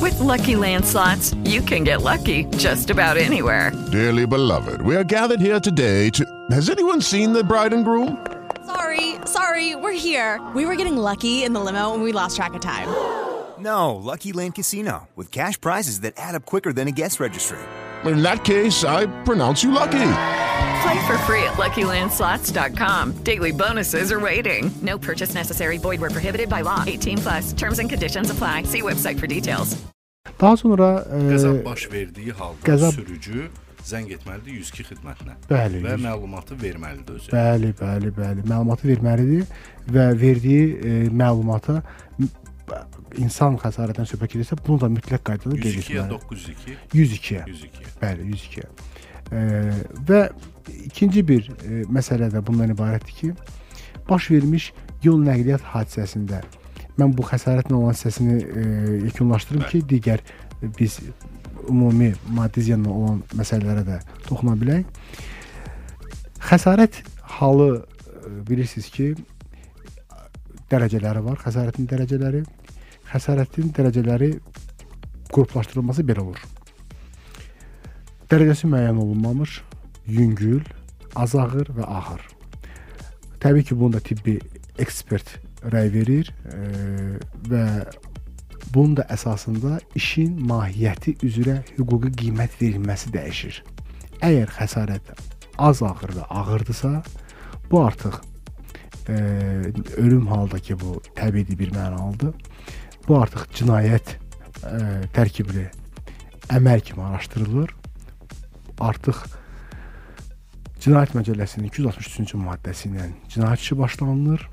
With Lucky Land slots, you can get lucky just about anywhere. Dearly beloved, we are gathered here today to. Has anyone seen the bride and groom? Sorry, sorry, we're here. We were getting lucky in the limo and we lost track of time. No, Lucky Land Casino, with cash prizes that add up quicker than a guest registry. In that case, I pronounce you lucky. Play for free at LuckyLandSlots.com. Daily bonuses are waiting. No purchase necessary. Void where prohibited by law. 18 plus. Terms and conditions apply. See website for details. Daha sonra e, Qəzab baş verdiyi halda qəzab- sürücü zəng etməlidir 102 xidmətinə Bəli, və 100. məlumatı verməlidir özü. Bəli, bəli, bəli. Məlumatı verməlidir və verdiyi e, məlumata insan xəsarətindən söhbət gedirsə, bunu da mütləq qaydada qeyd 102-yə etməlidir. 902, 102-yə. 102. Bəli, 102-yə. E, və ikinci bir e, məsələ də bundan ibarətdir ki, baş vermiş yol nəqliyyat hadisəsində mən bu xəsarətlə olan hissəsini e, yekunlaşdırım ki, digər e, biz ümumi maddi ziyanla olan məsələlərə də toxuna bilək. Xəsarət halı e, bilirsiniz ki, dərəcələri var, xəsarətin dərəcələri. Xəsarətin dərəcələri qruplaşdırılması belə olur. Dərəcəsi müəyyən olunmamış, yüngül, az ağır və ağır. Təbii ki, bunu da tibbi ekspert rəy verir e, və bunun da əsasında işin mahiyyəti üzrə hüquqi qiymət verilməsi dəyişir. Əgər xəsarət az ağır və ağırdısa, bu artıq e, ölüm halındakı bu təbii bir mənalıdır. Bu artıq cinayət e, tərkibli əməl kimi araşdırılır. Artıq Cinayət Məcəlləsinin 263-cü maddəsi ilə cinayət işi başlanılır.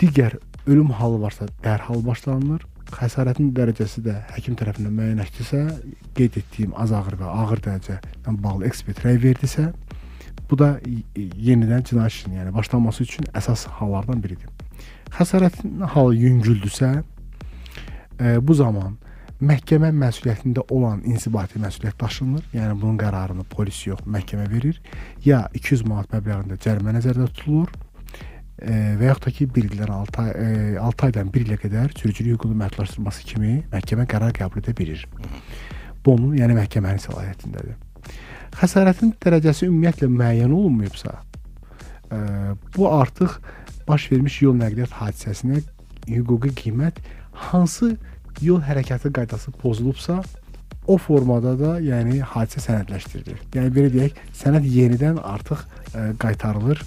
Digər ölüm halı varsa dərhal başlanılır. Xəsarətin dərəcəsi də həkim tərəfindən müəyyənləşdirsə, qeyd etdiyim az ağır və ağır dərəcədən bağlı ekspert rəy verdisə, bu da yenidən cinayət işinin, yəni başlanması üçün əsas hallardan biridir. Xəsarətin halı yüngüldürsə, e, bu zaman məhkəmə məsuliyyətində olan insibati məsuliyyət daşınır. Yəni bunun qərarını polis yox, məhkəmə verir. Ya 200 manat məbləğində cərimə nəzərdə tutulur, e, və yaxud da ki 1 ildən 6 ay, e, 6 aydan 1 ilə qədər sürücülük hüququnun məhdudlaşdırılması kimi məhkəmə qərar qəbul edə bilir. Bu onun, yəni məhkəmənin səlahiyyətindədir. Xəsarətin dərəcəsi ümumiyyətlə müəyyən olunmayıbsa, e, bu artıq baş vermiş yol nəqliyyat hadisəsinə hüquqi qiymət hansı yol hərəkəti qaydası pozulubsa, o formada da, yəni hadisə sənədləşdirilir. Yəni belə deyək, sənəd yenidən artıq ə, qaytarılır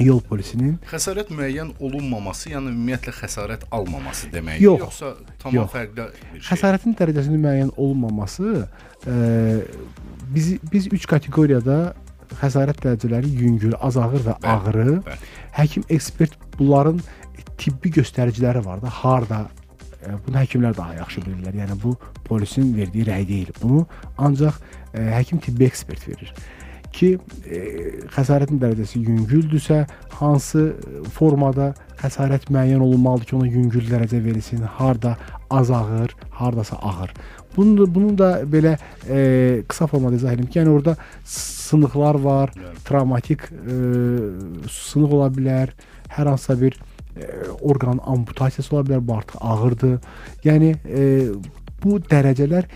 yol polisinin. Xəsarət müəyyən olunmaması, yəni ümumiyyətlə xəsarət almaması deməkdir, Yox. yoxsa tamam Yox. fərqli bir şey. Xəsarətin dərəcəsinin müəyyən olunmaması ə, biz biz 3 kateqoriyada xəsarət dərəcələri yüngül, az ağır və Bəli, ağırı. bəli. Həkim ekspert bunların tibbi göstəriciləri var da, harda bunu həkimlər daha yaxşı bilirlər. Yəni bu polisin verdiyi rəy deyil. Bunu ancaq həkim tibbi ekspert verir ki, xəsarətin dərəcəsi yüngüldürsə, hansı formada xəsarət müəyyən olunmalıdır ki, ona yüngül dərəcə verilsin, harda az ağır, hardasa ağır. Bunu da, bunu da belə e, qısa formada izah edim ki, yəni orada sınıqlar var, travmatik e, sınıq ola bilər, hər hansısa bir orqanın amputasiyası ola bilər, bu artıq ağırdır. Yəni e, bu dərəcələr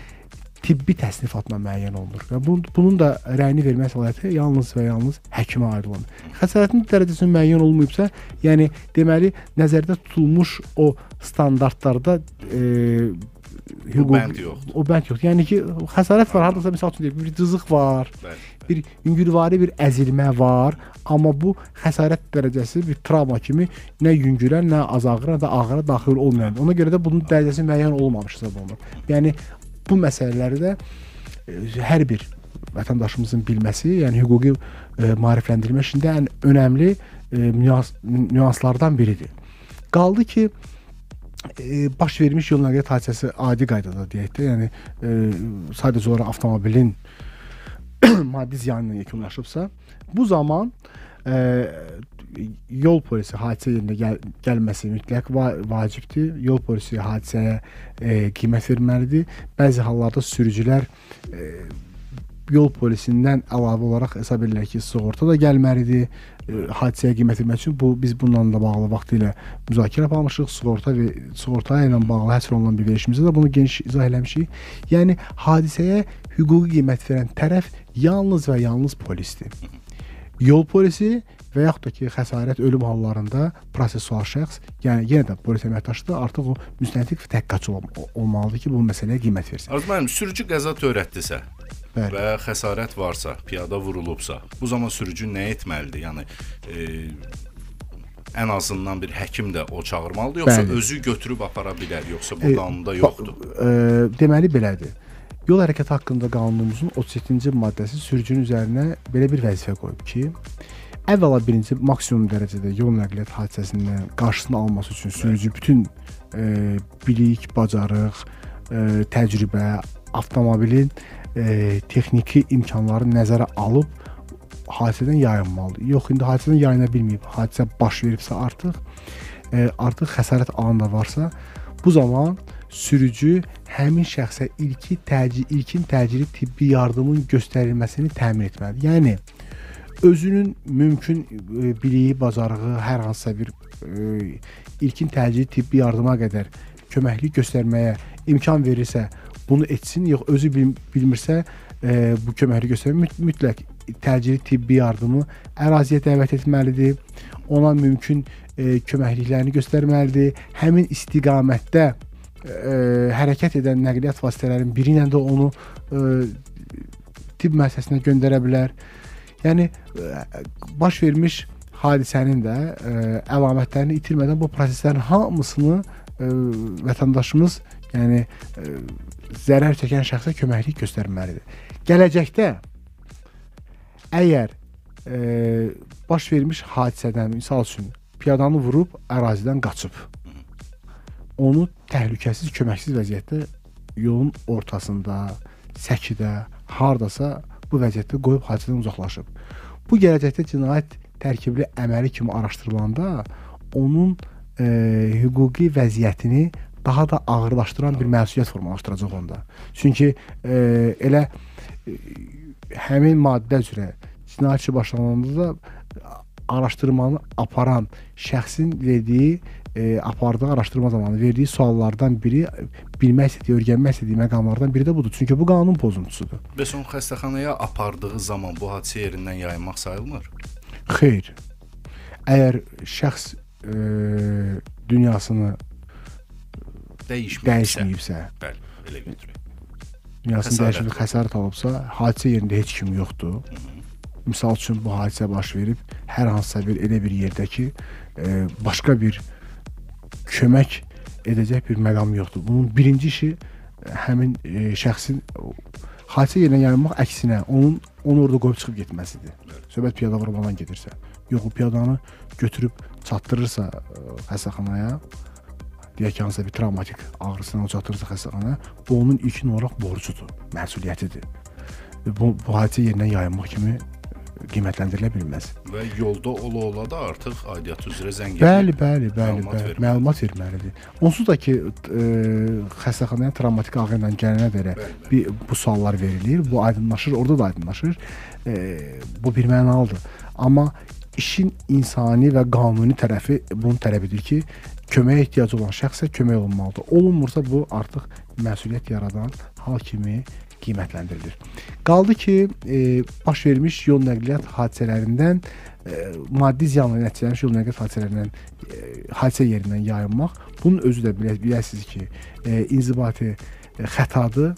tibbi təsnifatla müəyyən olunur və bu, bunun da rəyini vermək səlahiyyəti yalnız və yalnız həkimə aid olanır. Xəsarətin dərəcəsi müəyyən olunmayıbsa, yəni deməli nəzərdə tutulmuş o standartlarda e, hüquq bənd yoxdur. O bənd yoxdur. Yəni ki, xəsarət var, hardasa məsəl üçün deyək, bir cızıq var, Bəli. Bir yüngülvari bir əzilmə var, amma bu xəsarət dərəcəsi bir travma kimi nə yüngülə, nə az ağıra, də ağıra daxil olmayan. Ona görə də bunun dərəcəsi müəyyən olmamış hesab olunur. Yəni bu məsələləri də e, hər bir vətəndaşımızın bilməsi, yəni hüquqi e, maarifləndirmə işində ən önəmli e, nüans, nüanslardan biridir. Qaldı ki, e, baş vermiş yol nəqliyyat hadisəsi adi qaydada deyək də, yəni e, sadəcə olaraq avtomobilin maddi ziyanı ilə yekunlaşıbsa, bu zaman e, yol polisi hadisə yerinə gəl gəlməsi mütləq va vacibdir. Yol polisi hadisəyə e, qiymət verməlidir. Bəzi hallarda sürücülər e, yol polisindən əlavə olaraq hesab edirlər ki, sığorta da gəlməlidir. E, hadisəyə qiymət vermək üçün bu biz bununla da bağlı vaxtilə müzakirə aparmışıq. Sığorta və sığorta ilə bağlı həsr olunan bir verilişimizdə də bunu geniş izah eləmişik. Yəni hadisəyə hüquqi qiymət verən tərəf yalnız və yalnız polisdir. Yol polisi və yaxud da ki, xəsarət, ölüm hallarında prosessual şəxs, yəni yenə də polis əməkdaşıdır, artıq o müstəntiq ol olmalıdır ki, bu məsələyə qiymət versin. Arzu müəllim, sürücü qəza törətdisə Bəli. və xəsarət varsa, piyada vurulubsa, bu zaman sürücü nə etməlidir? Yəni e, ən azından bir həkim də o çağırmalıdır, yoxsa Bəli. özü götürüb apara bilər, yoxsa E, bu qanunda yoxdur? E, deməli belədir. Yol hərəkəti haqqında qanunumuzun 37-ci maddəsi sürücünün üzərinə belə bir vəzifə qoyub ki, əvvəla birinci maksimum dərəcədə yol nəqliyyat hadisəsindən qarşısını alması üçün sürücü bütün e, bilik, bacarıq, e, təcrübə, avtomobilin e, texniki imkanları nəzərə alıb hadisədən yayınmalıdır. Yox, indi hadisədən yayına bilməyib, hadisə baş veribsə artıq e, artıq xəsarət anında varsa, bu zaman sürücü həmin şəxsə ilki təcil, ilkin təcili tibbi yardımın göstərilməsini təmin etməlidir. Yəni özünün mümkün e, biliyi, bacarığı, hər hansısa bir e, ilkin təcili tibbi yardıma qədər köməklik göstərməyə imkan verirsə, bunu etsin. Yox, özü bil, bilmirsə, e, bu köməklik göstərmə müt mütləq təcili tibbi yardımı əraziyə dəvət etməlidir. Ona mümkün e, köməkliklərini göstərməlidir. Həmin istiqamətdə e, hərəkət edən nəqliyyat vasitələrinin biri ilə də onu e, tibb müəssisəsinə göndərə bilər. Yəni e, baş vermiş hadisənin də e, əlamətlərini itirmədən bu proseslərin hamısını e, vətəndaşımız, yəni e, zərər çəkən şəxsə köməklik göstərməlidir. Gələcəkdə əgər e, baş vermiş hadisədən, misal üçün piyadanı vurub ərazidən qaçıb. Onu təhlükəsiz, köməksiz vəziyyətdə yolun ortasında, səkidə, hardasa bu vəziyyətdə qoyub hadisədən uzaqlaşıb. Bu gələcəkdə cinayət tərkibli əməli kimi araşdırılanda onun e, hüquqi vəziyyətini daha da ağırlaşdıran bir məsuliyyət formalaşdıracaq onda. Çünki e, elə e, həmin maddə üzrə cinayət işi başlananda da araşdırmanı aparan şəxsin verdiyi e, apardığı araşdırma zamanı verdiyi suallardan biri bilmək istədiyi, öyrənmək istədiyi məqamlardan biri də budur. Çünki bu qanun pozuntusudur. Bəs onu xəstəxanaya apardığı zaman bu hadisə yerindən yayınmaq sayılmır? Xeyr. Əgər şəxs e, dünyasını Dəyişməyibsə. dəyişməyibsə, Bəli, belə götürək. dünyasını Xəsarət dəyişməyib, xəsarət alıbsa, hadisə yerində heç kim yoxdur. Misal üçün bu hadisə baş verib hər hansısa bir elə bir yerdə ki, e, başqa bir kömək edəcək bir məqam yoxdur. Bunun birinci işi e, həmin e, şəxsin hadisə yerinə yayınmaq əksinə onun onu orada qoyub çıxıb getməsidir. Söhbət piyada vurmadan gedirsə. Yox, o piyadanı götürüb çatdırırsa e, xəstəxanaya, deyək ki, hansısa bir travmatik ağrısına çatdırırsa xəstəxanaya, bu onun ilkin olaraq borcudur, məsuliyyətidir. Və Bu, bu hadisə yerindən yayınmaq kimi qiymətləndirilə bilməz. Və yolda ola-ola da artıq aidiyyat üzrə zəng Bəli, edib bəli, bəli, məlumat bəli. verməlidir. Məlumat verməlidir. Onsuz da ki, e, xəstəxanaya travmatik ağrı ilə gələnə Bəli, bəli. bir bu suallar verilir, bu aydınlaşır, orada da aydınlaşır. E, bu bir mənalıdır. Amma işin insani və qanuni tərəfi bunu tələb edir ki, köməyə ehtiyacı olan şəxsə kömək olunmalıdır. Olunmursa bu artıq məsuliyyət yaradan hal kimi qiymətləndirilir. Qaldı ki, e, baş vermiş yol nəqliyyat hadisələrindən e, maddi ziyanla nəticələnmiş yol nəqliyyat hadisələrindən e, hadisə yerindən yayınmaq. Bunun özü də bilə, biləsiniz ki, e, inzibati e, xətadır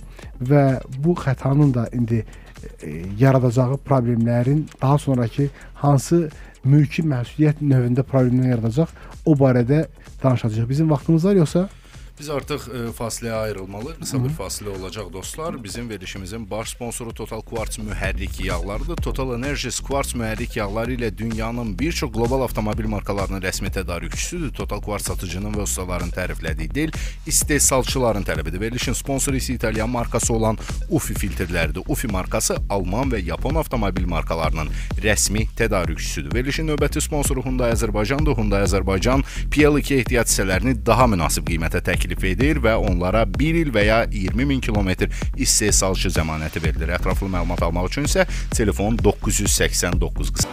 və bu xətanın da indi e, yaradacağı problemlərin daha sonrakı hansı mülki məsuliyyət növündə problemlər yaradacaq, o barədə danışacağıq. Bizim vaxtımız var yoxsa? Biz artıq e, fasiləyə ayrılmalıyıq. Qısa bir fasilə olacaq dostlar. Bizim verilişimizin baş sponsoru Total Quartz mühərrik yağlarıdır. Total Energies Quartz mühərrik yağları ilə dünyanın bir çox qlobal avtomobil markalarının rəsmi tədarükçüsüdür. Total Quartz satıcının və ustaların təriflədiyi deyil, istehsalçıların tələbidir. Verilişin sponsoru isə İtalyan markası olan Ufi filtrləridir. Ufi markası Alman və Yapon avtomobil markalarının rəsmi tədarükçüsüdür. Verilişin növbəti sponsoru Hyundai Azərbaycandır. Hyundai Azərbaycan PL2 ehtiyat hissələrini daha münasib qiymətə təklif edir və onlara 1 il və ya 20 min kilometr istehsalçı zəmanəti verilir. Ətraflı məlumat almaq üçün isə telefon 989 qısa.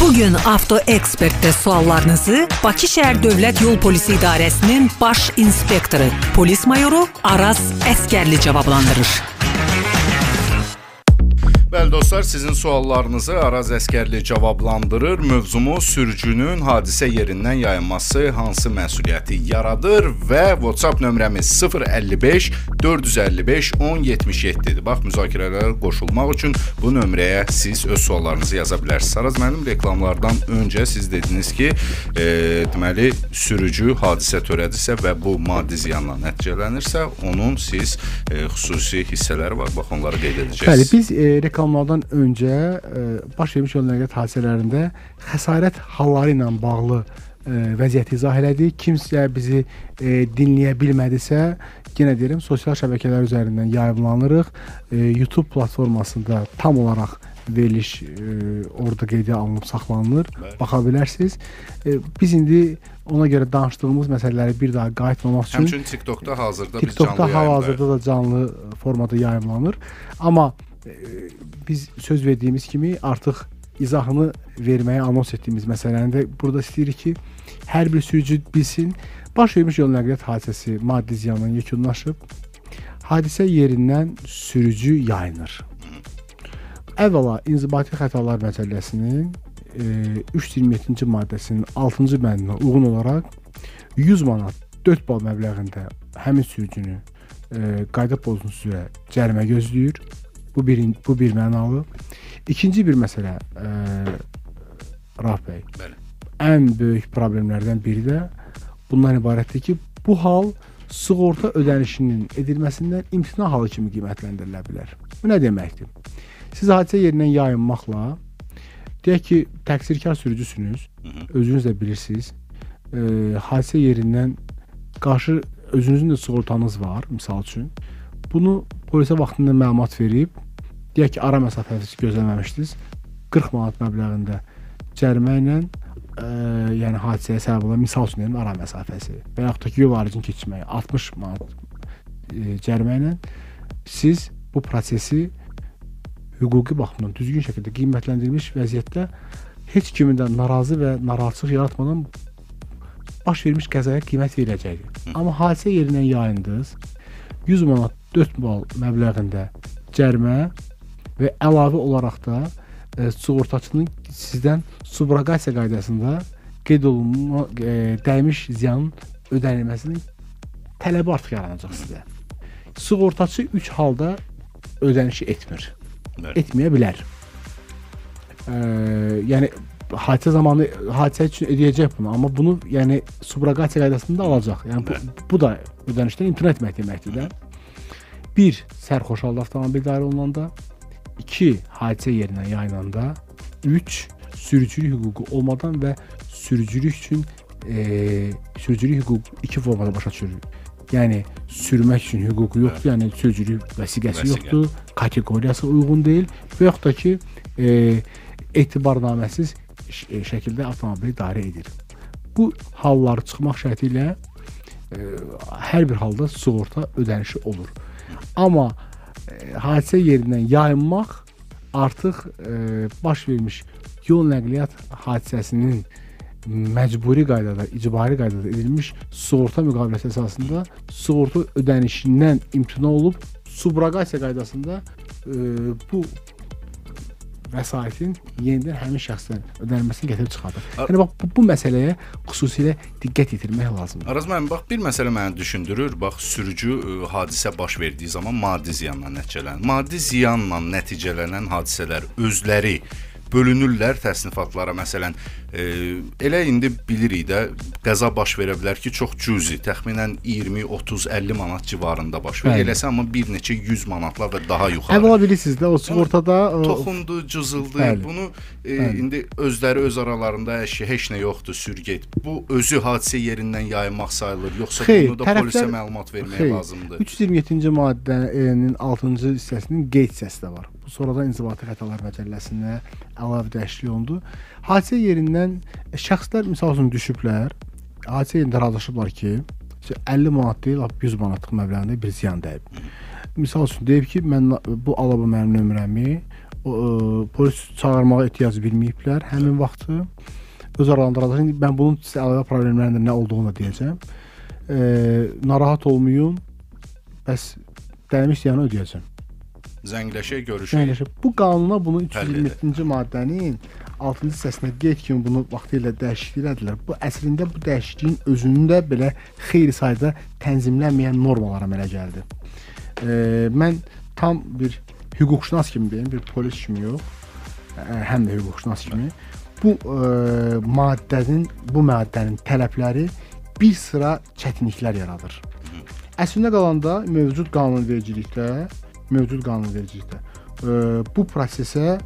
Bu gün Avto Ekspertdə suallarınızı Bakı şəhər Dövlət Yol Polisi İdarəsinin baş inspektoru, polis mayoru Araz Əskərli cavablandırır. Bəli dostlar, sizin suallarınızı Araz Əskərli cavablandırır. Mövzumuz sürücünün hadisə yerindən yayınması hansı məsuliyyəti yaradır və WhatsApp nömrəmiz 055 455 1077-dir. Bax, müzakirələrə qoşulmaq üçün bu nömrəyə siz öz suallarınızı yaza bilərsiniz. Araz müəllim reklamlardan öncə siz dediniz ki, e, deməli sürücü hadisə törədirsə və bu maddi ziyanla nəticələnirsə, onun siz e, xüsusi hissələri var. Bax, onları qeyd edəcəksiniz. Bəli, biz e, reklamlardan öncə e, baş vermiş yol nəqliyyat hadisələrində xəsarət halları ilə bağlı e, vəziyyəti izah elədik. Kimsə bizi e, dinləyə bilmədisə, yenə deyirəm, sosial şəbəkələr üzərindən yayımlanırıq. E, YouTube platformasında tam olaraq veriliş e, orada qeydə alınıb saxlanılır. Baxa bilərsiniz. E, biz indi ona görə danışdığımız məsələləri bir daha qayıtmamaq üçün Həmçinin TikTokda hazırda biz TikTokda canlı hal-hazırda da canlı formada yayımlanır. Amma biz söz verdiyimiz kimi artıq izahını verməyə anons etdiyimiz məsələni də burada istəyirik ki, hər bir sürücü bilsin. Baş vermiş yol nəqliyyat hadisəsi maddi ziyanla yekunlaşıb. Hadisə yerindən sürücü yayınır. Əvvəla inzibati xətalar məcəlləsinin e, 327-ci maddəsinin 6-cı bəndinə uyğun olaraq 100 manat 4 bal məbləğində həmin sürücünü e, qayda pozuntusu üzrə cərimə gözləyir. Bu bir bu bir mənalı. İkinci bir məsələ e, Raf bəy. Bəli. Ən böyük problemlərdən biri də bundan ibarətdir ki, bu hal sığorta ödənişinin edilməsindən imtina halı kimi qiymətləndirilə bilər. Bu nə deməkdir? Siz hadisə yerindən yayınmaqla deyək ki, təqsirkar sürücüsünüz, özünüz də bilirsiniz. E, hadisə yerindən qarşı özünüzün də sığortanız var, misal üçün. Bunu polisə vaxtında məlumat verib, deyək ki, ara məsafəsi gözləməmişdiniz. 40 manat məbləğində cərimə ilə ə, yəni hadisəyə səbəb olan misal üçün deyim ara məsafəsi və yaxud da ki, yol ayrıcını keçməyi 60 manat ə, cərimə ilə siz bu prosesi hüquqi baxımdan düzgün şəkildə qiymətləndirilmiş vəziyyətdə heç kimin də narazı və narahatçılıq yaratmadan baş vermiş qəzaya qiymət veriləcəkdir. Amma hadisə yerindən yayındınız. 100 manat 4 bal məbləğində cərimə və əlavə olaraq da e, sığortaçının sizdən subrogasiya qaydasında qeyd olunma e, dəymiş ziyanın ödənilməsinin tələbi artıq yaranacaq sizə. Sığortaçı 3 halda ödənişi etmir. Bəli. Etməyə bilər. E, yəni hadisə zamanı hadisə üçün ödəyəcək bunu, amma bunu yəni subrogasiya qaydasında alacaq. Yəni bu, bu da ödənişdən imtina etmək deməkdir də. 1. Sərxoş halda avtomobil idarə olunanda, 2. Hadisə yerinə yayınanda, 3. Sürücülük hüququ olmadan və sürücülük üçün e, sürücülük hüququ iki formada başa düşülür. Yəni sürmək üçün hüququ yoxdur, yəni sürücülük vəsiqəsi Vəsiqə. yoxdur, kateqoriyası uyğun deyil və yaxud da ki, e, etibarnaməsiz e, şəkildə avtomobil idarə edir. Bu hallar çıxmaq şərti ilə e, hər bir halda sığorta ödənişi olur. Amma e, hadisə yerindən yayınmaq artıq e, baş vermiş yol nəqliyyat hadisəsinin məcburi qaydada, icbari qaydada edilmiş sığorta müqaviləsi əsasında sığorta ödənişindən imtina olub subrogasiya qaydasında e, bu vəsaitin yenidən həmin şəxsdən ödənilməsini gətirib çıxardır. Yəni bax bu, bu məsələyə xüsusilə diqqət yetirmək lazımdır. Araz müəllim, bax bir məsələ məni düşündürür. Bax sürücü ə, hadisə baş verdiyi zaman maddi ziyanla nəticələnir. Maddi ziyanla nəticələnən hadisələr özləri bölünürlər təsnifatlara məsələn e, elə indi bilirik də qəza baş verə bilər ki, çox cüzi, təxminən 20, 30, 50 manat civarında baş verir. Eləsə amma bir neçə 100 manatlar və daha yuxarı. Əvvəla bilirsiniz də o sığortada toxundu, cızıldı. Bəli. Bunu e, Bəli. indi özləri öz aralarında əşya heç nə yoxdur, sürget. Bu özü hadisə yerindən yayınmaq sayılır, yoxsa Xeyr, bunu da polisə tərəflər- məlumat vermək Xeyr, lazımdır? 327-ci maddənin 6-cı hissəsinin qeyd hissəsi də var. Sonradan İnzibati Xətalar Məcəlləsində əlavə dəyişiklik olundu. Hadisə yerindən şəxslər misal üçün düşüblər. Hadisə yerində razılaşıblar ki, işte 50 manat deyil, lap 100 manatlıq məbləğində bir ziyan dəyib. Misal üçün deyib ki, mən bu alaba mənim nömrəmi o, ə, polis çağırmağa ehtiyac bilməyiblər həmin vaxtı. Öz aralarında razılaşın. İndi mən bunun sizə əlavə problemlərinin nə olduğunu da deyəcəm. E, narahat olmayın. Bəs dəymiş ziyanı ödəyəcəm. Zəngləşək, görüşək. Zəngləşib. Bu qanuna bunu Həll 327-ci maddənin 6-cı hissəsinə qeyd kimi bunu vaxtilə dəyişiklik elədilər. Bu əslində bu dəyişikliyin özündə belə xeyli sayda tənzimlənməyən normalara əmələ gəldi. E, mən tam bir hüquqşünas kimi deyim, bir polis kimi yox, ə, həm də hüquqşünas kimi bu ə, maddənin, bu maddənin tələbləri bir sıra çətinliklər yaradır. Əslində qalanda mövcud qanunvericilikdə, mövcud qanunvericilikdə ə, bu prosesə ə,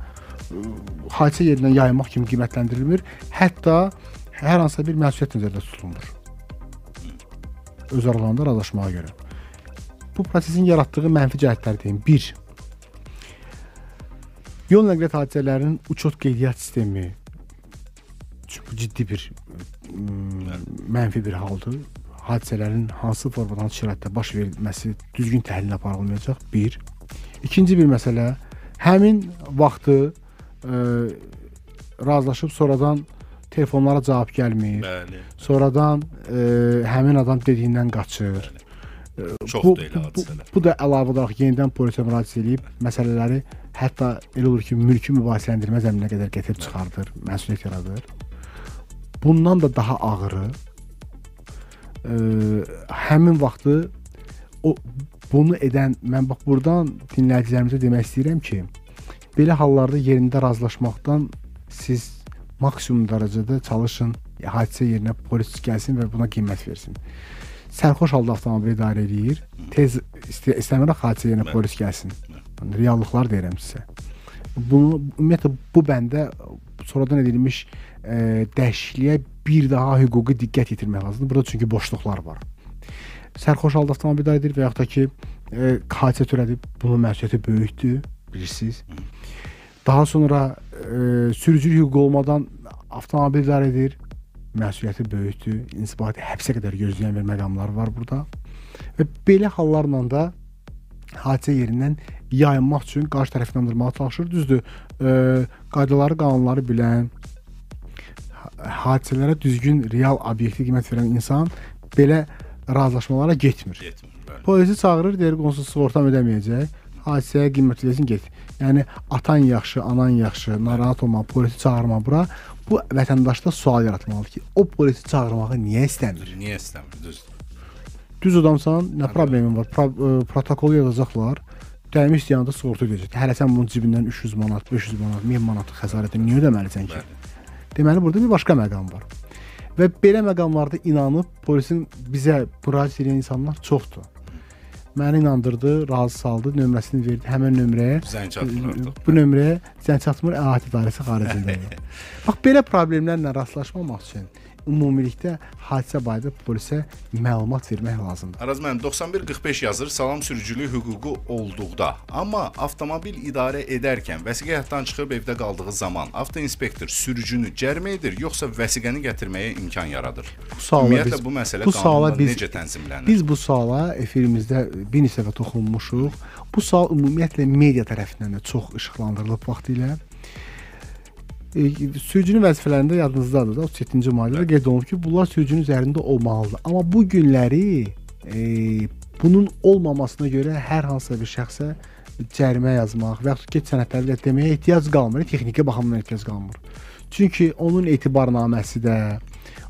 hadisə yerindən yayılmaq kimi qiymətləndirilmir. Hətta hər hansısa bir məsuliyyət nəzərdə tutulmur. Öz aralarında razılaşmağa görə. Bu prosesin yaratdığı mənfi cəhətləri deyim. 1. Yol nəqliyyat hadisələrinin uçot qeydiyyat sistemi bu ciddi bir ım, mənfi bir haldır. Hadisələrin hansı formadan şəraitdə baş verilməsi düzgün təhlil aparılmayacaq. 1. İkinci bir məsələ həmin vaxtı ə, razılaşıb sonradan telefonlara cavab gəlmir. Bəli. Sonradan ə, həmin adam dediyindən qaçır. Çoxdur elə bu, hadisələr. bu da əlavə olaraq yenidən polisə müraciət edib məsələləri hətta elə olur ki, mülki mübahisələndirmə zəmininə qədər gətirib çıxardır, məsuliyyət yaradır. Bundan da daha ağırı ə, həmin vaxtı o bunu edən mən bax burdan dinləyicilərimizə demək istəyirəm ki, belə hallarda yerində razılaşmaqdan siz maksimum dərəcədə çalışın, hadisə yerinə polis gəlsin və buna qiymət versin. Sərxoş halda avtomobil idarə eləyir. Tez istə istəmirəm hadisə yerinə polis gəlsin. Reallıqlar deyirəm sizə. Bunu ümumiyyətlə bu bəndə sonradan edilmiş e, dəyişikliyə bir daha hüquqi diqqət yetirmək lazımdır. Burada çünki boşluqlar var. Sərxoş halda avtomobil idarə edir və yaxud da ki, e, hadisə törədib, bunun məsuliyyəti böyükdür, bilirsiniz. Daha sonra e, sürücülük hüququ olmadan avtomobil idarə edir, məsuliyyəti böyükdür. İnsibati həbsə qədər gözləyən bir məqamlar var burada. Və belə hallarla da hadisə yerindən yayınmaq üçün qarşı tərəf inandırmağa çalışır. Düzdür, e, qaydaları, qanunları bilən, ha- hadisələrə düzgün, real, obyektiv qiymət verən insan belə razılaşmalara getmir. Getmir. Bəli. Polisi çağırır, deyir qonsuz sığortam ödəməyəcək. Hadisəyə qiymət versin get. Yəni atan yaxşı, anan yaxşı, narahat olma, polisi çağırma bura. Bu vətəndaşda sual yaratmalıdır ki, o polisi çağırmağı niyə istəmir? Niyə istəmir? Düzdür. Düz adamsan, nə problemin var? Pro ə, protokol yazacaqlar. Dəymiş ziyanda sığorta ödəyəcək. Hələ sən bunun cibindən 300 manat, 500 manat, 1000 manatlıq xəsarəti niyə ödəməlisən ki? Deməli burada bir başqa məqam var. Və belə məqamlarda inanıb polisin bizə müraciət edən insanlar çoxdur. Məni inandırdı, razı saldı, nömrəsini verdi həmin nömrəyə. Zəng çatmır. Bu nömrəyə zəng çatmır, əhatə dairəsi xaricindədir. Bax belə problemlərlə rastlaşmamaq üçün ümumilikdə hadisə barədə polisə məlumat vermək lazımdır. Araz müəllim 9145 yazır. Salam sürücülük hüququ olduqda, amma avtomobil idarə edərkən vəsiqə həyatdan çıxıb evdə qaldığı zaman avtoinspektor sürücünü cərimə edir, yoxsa vəsiqəni gətirməyə imkan yaradır? Bu suala Ümumiyyətlə biz- bu məsələ bu suala qanunla biz- necə tənzimlənir? Biz bu suala efirimizdə bir neçə dəfə toxunmuşuq. Bu sual ümumiyyətlə media tərəfindən də çox işıqlandırılıb vaxtilə. E, sürücünün vəzifələrində yadınızdadır da 37-ci maddədə qeyd olunub ki, bunlar sürücünün üzərində olmalıdır. Amma bu günləri e, bunun olmamasına görə hər hansısa bir şəxsə cərimə yazmaq və yaxud get sənədləri ilə deməyə ehtiyac qalmır, texniki baxımdan ehtiyac qalmır. Çünki onun etibarnaməsi də,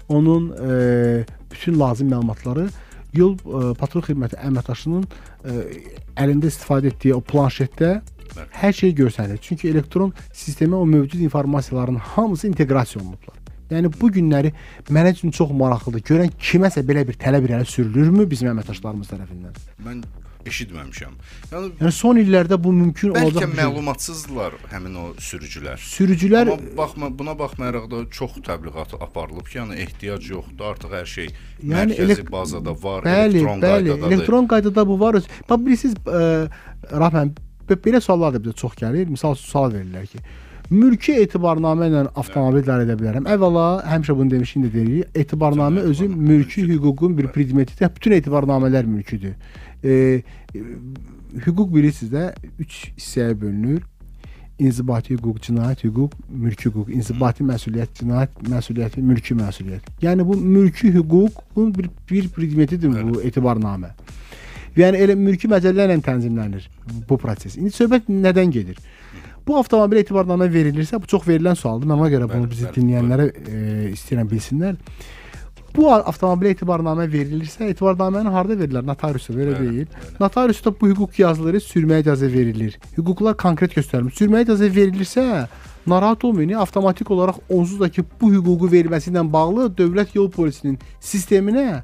onun e, bütün lazım məlumatları yol e, patrul xidməti əməkdaşının e, əlində istifadə etdiyi o planşetdə Hər şey görsənilir. Çünki elektron sistemə o mövcud informasiyaların hamısı inteqrasiya olunublar. Yəni bu günləri mənə üçün çox maraqlıdır. Görən kiməsə belə bir tələb irəli sürülürmü bizim əməkdaşlarımız tərəfindən? Mən eşitməmişəm. Yəni Yəni son illərdə bu mümkün bəlkə olacaq. bir şey. məlumatsızdırlar həmin o sürücülər. Sürücülər Amma baxma buna baxmayaraq da çox təbliğat aparılıb ki, yəni ehtiyac yoxdur, artıq hər şey Yəni mərkəzi elek- bazada var, Bəli, elektron bəli, qaydadadır. elektron qaydada bu var. Bax bilirsiniz, ə, Rahman, b- belə suallar da bizə çox gəlir. Misal sual verirlər ki, mülki etibarnamə ilə avtomobil idarə edə bilərəm. Əvvəla həmişə bunu demişik, indi deyirik. Etibarnamə özü mülki hüququn bir predmetidir. Bütün etibarnamələr mülküdür. E, hüquq bilirsiniz də 3 hissəyə bölünür. İnzibati hüquq, cinayət hüquq, mülki hüquq, inzibati məsuliyyət, cinayət məsuliyyəti, mülki məsuliyyət. Yəni bu mülki hüququn bir bir predmetidir bu etibarnamə. Yəni elə mülki məcəllələrlə tənzimlənir bu proses. İndi söhbət nədən gedir? Bu avtomobil etibarnamə verilirsə, bu çox verilən sualdır. Mən ona görə bunu bizi dinləyənlərə e, istəyirəm bilsinlər. Bu a- avtomobil etibarnamə verilirsə, etibarnamənin harda verilir? Notariusda belə Bəli, deyil. bəli. Notariusda bu hüquq yazıları sürməyə icazə verilir. Hüquqlar konkret göstərilir. Sürməyə icazə verilirsə, narahat olmayın, avtomatik olaraq onsuz da ki, bu hüququ verilməsi ilə bağlı dövlət yol polisinin sisteminə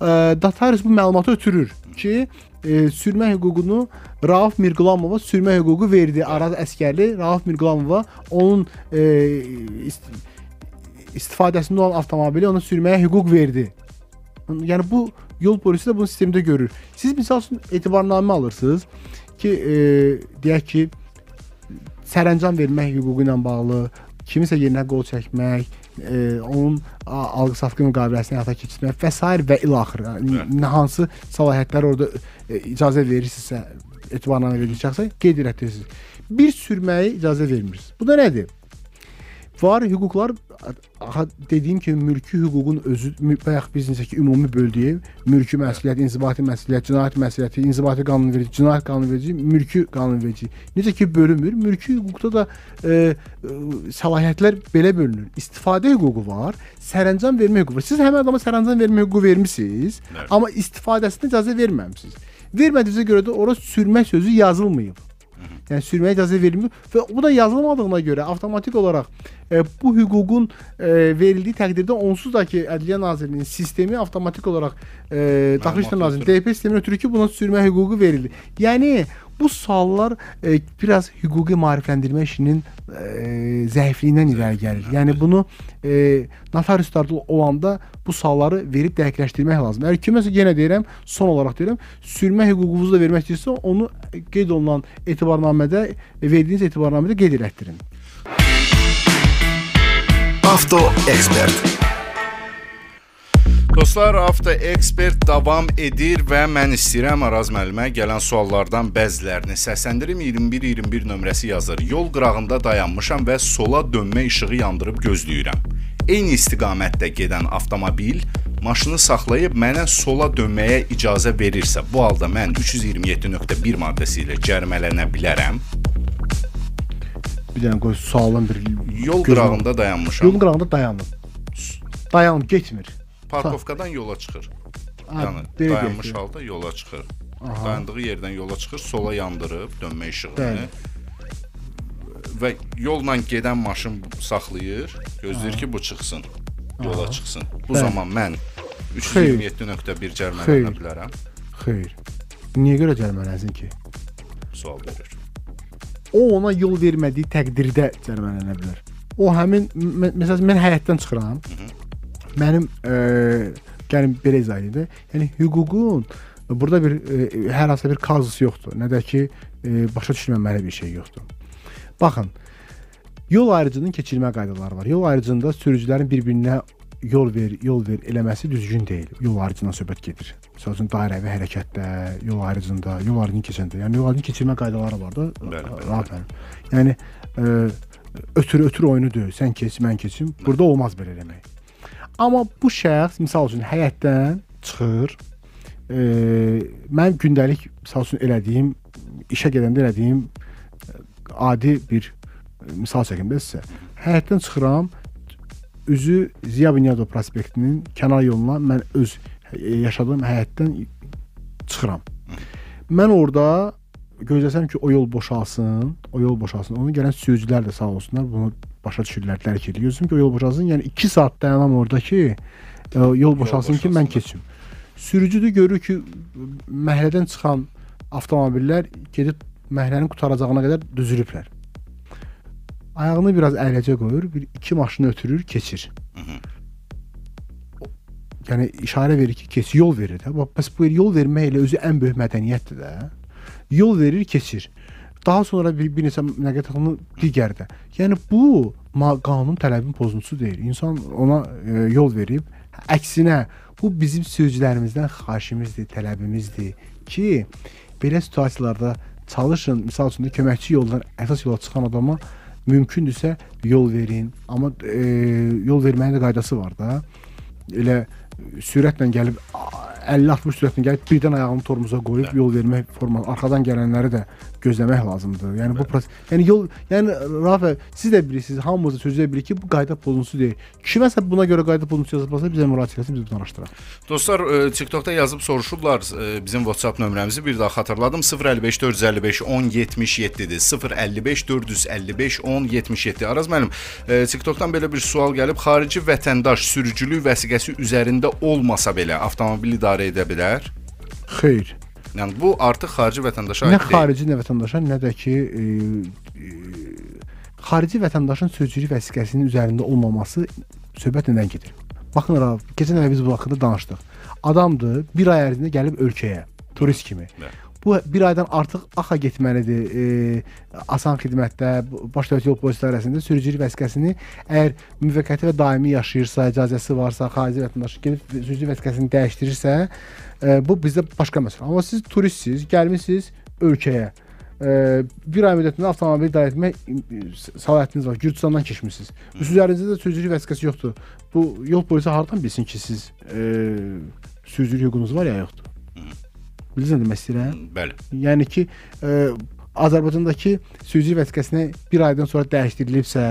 ə, notarius bu məlumatı ötürür ki, e, sürmə hüququnu Rauf Mirqulamova sürmə hüququ verdi. Araz əskərli Rauf Mirqulamova onun e, ist istifadəsində olan avtomobili ona sürməyə hüquq verdi. Yəni bu yol polisi də bunu sistemdə görür. Siz misal üçün etibarnamə alırsınız ki, e, deyək ki, sərəncam vermək hüququ ilə bağlı kimisə yerinə qol çəkmək, e, onun alqı-satqı müqaviləsini həyata keçirmək və s. və ilaxır. Yəni, Bəli. hansı səlahiyyətlər orada e, icazə verirsinizsə, etibarnamə veriləcəksə, qeyd etdirsiniz. Bir sürməyə icazə vermirsiniz. Bu da nədir? Var hüquqlar aha dediyim kimi mülki hüququn özü bayaq biz necə ki ümumi böldüyü mülki məsuliyyət, inzibati məsuliyyət, cinayət məsuliyyəti, inzibati qanunverici, cinayət qanunverici, mülki qanunverici. Necə ki bölünmür, mülki hüquqda da e, e, səlahiyyətlər belə bölünür. İstifadə hüququ var, sərəncam vermə hüququ var. Siz həmin adama sərəncam vermə hüququ vermisiniz, Bəli. amma istifadəsinə icazə verməmisiniz. Vermədiyinizə görə də ora sürmə sözü yazılmayıb. Yəni sürməyə icazə verilmir və bu da yazılmadığına görə avtomatik olaraq e, bu hüququn e, verildiyi təqdirdə onsuz da ki Ədliyyə Nazirliyinin sistemi avtomatik olaraq e, Daxili İşlər Nazirliyinin DP sisteminə ötürü ki, buna sürmə hüququ verildi. Yəni bu suallar e, biraz hüquqi maarifləndirmə işinin e, zəifliyindən irəli gəlir. Yəni bunu e, notariuslarda olanda bu sualları verib dəqiqləşdirmək lazımdır. Əgər kiməsə yenə deyirəm, son olaraq deyirəm, sürmə hüququnuzu da vermək istəyirsə, onu qeyd olunan etibarnamədə, verdiyiniz etibarnamədə qeyd elətdirin. Avto ekspert. Dostlar, Avto Ekspert davam edir və mən istəyirəm Araz müəllimə gələn suallardan bəzilərini səsləndirim 2121 nömrəsi yazır. Yol qırağında dayanmışam və sola dönmə işığı yandırıb gözləyirəm. Eyni istiqamətdə gedən avtomobil maşını saxlayıb mənə sola dönməyə icazə verirsə, bu halda mən 327.1 maddəsi ilə cərimələnə bilərəm. Bir dənə qoy sualın bir Yol qırağında dayanmışam. Yolun qırağında dayanın. Dayanıb getmir. Parkovkadan yola çıxır. Ha, Yəni dayanmış deyək. halda yola çıxır. Dayandığı yerdən yola çıxır, sola yandırıb dönmə işığını. Bəli. Və yolla gedən maşın saxlayır, gözləyir ki, bu çıxsın. Yola çıxsın. Bu Bəli. zaman mən 327.1 cərimələnə bilərəm. Xeyr. Niyə görə cərimələnsin ki? Sual verir. O ona yol vermədiyi təqdirdə cərimələnə bilər. O həmin mə- məsələn mən həyətdən çıxıram. Mənim e, gəlim belə izah edeyim də. Yəni hüququn burada bir e, hər hansı bir kazus yoxdur. Nə də ki e, başa düşülməməli bir şey yoxdur. Baxın. Yol ayrıcının keçilmə qaydaları var. Yol ayrıcında sürücülərin bir-birinə yol ver, yol ver eləməsi düzgün deyil. Yol ayrıcından söhbət gedir. Məsələn, dairəvi hərəkətdə, yol ayrıcında, yol ayrıcını keçəndə, yəni yol ayrıcının keçilmə qaydaları var da. Bəli, bəli. Yəni e, ötürü ötürü oyunu deyil. Sən keç, mən keçim. Burada olmaz belə eləmək. Amma bu şəxs misal üçün həyətdən çıxır. E, mən gündəlik misal üçün elədiyim, işə gedəndə elədiyim adi bir misal çəkim də sizə. Həyətdən çıxıram, üzü Ziya Bünyadov prospektinin kənar yoluna mən öz e, yaşadığım həyətdən çıxıram. Mən orada gözləsəm ki, o yol boşalsın, o yol boşalsın. Onu gələn sürücülər də sağ olsunlar, bunu başa düşürlər, dərk edir. Gözüm ki, o yol boşalsın. Yəni 2 saat dayanam orada ki, e, yol boşalsın ki, mən keçim. Sürücü də görür ki, məhəllədən çıxan avtomobillər gedib məhəllənin qutaracağına qədər düzülüblər. Ayağını biraz əyləcə qoyur, bir iki maşını ötürür, keçir. Yəni işarə verir ki, keç, yol verir də. Bax, bəs bu yol vermək elə özü ən böyük mədəniyyətdir də. Yol verir, keçir. Daha sonra bir, bir neçə nəqətini digərdə. Yəni bu qanun tələbinin pozuntusu deyil. İnsan ona e, yol verib, əksinə bu bizim sürücülərimizdən xahişimizdir, tələbimizdir ki, belə situasiyalarda çalışın. Məsəl üçün də köməkçi yoldan əsas yola çıxan adama mümkündürsə yol verin. Amma e, yol verməyin də qaydası var da. Elə sürətlə gəlib a, 50-60 sürətlə gəlib birdən ayağını tormoza qoyub yol vermək forması, arxadan gələnləri də gözləmək lazımdır. Yəni bu proses, yəni yol, yəni Rafa, siz də bilirsiniz, hamımız da sözlə bilir ki, bu qayda pozuntusu deyil. Kiməsə buna görə qayda pozuntusu yazılmasa bizə müraciət etsin, biz bunu araşdıraq. Dostlar, e, TikTokda yazıb soruşublar e, bizim WhatsApp nömrəmizi bir daha xatırladım. 055 455 1077-dir. 055 455 1077. Araz müəllim, e, TikTokdan belə bir sual gəlib. Xarici vətəndaş sürücülük vəsiqəsi üzərində olmasa belə avtomobil idarə edə bilər? Xeyr. Yəni bu artıq xarici vətəndaşa Nə aid deyil. xarici, nə vətəndaşa, nə də ki e, e, xarici vətəndaşın sürücülük vəsiqəsinin üzərində olmaması söhbət nədən gedir? Baxın Rauf, keçən dəfə biz bu haqqında danışdıq. Adamdır, bir ay ərzində gəlib ölkəyə turist kimi. Bəli. Bu bir aydan artıq AXA getməlidir. E, asan xidmətdə, baş dövlət yol polisi idarəsində sürücülük vəsiqəsini əgər müvəqqəti və daimi yaşayırsa, icazəsi varsa, xarici vətəndaş gedib sürücülük vəsiqəsini dəyişdirirsə, e, bu bizdə başqa məsələ. Amma siz turistsiniz, gəlmisiniz ölkəyə. E, bir ay müddətində avtomobil idarə etmək e, səlahiyyətiniz var. Gürcüstandan keçmisiniz. Üzərinizdə də sürücülük vəsiqəsi yoxdur. Bu yol polisi hardan bilsin ki, siz e, sürücülük hüququnuz var ya yoxdur? Bilirsiniz nə demək istəyirəm? Bəli. Yəni ki, e, Azərbaycandakı sürücülük vəsiqəsinə bir aydan sonra dəyişdirilibsə,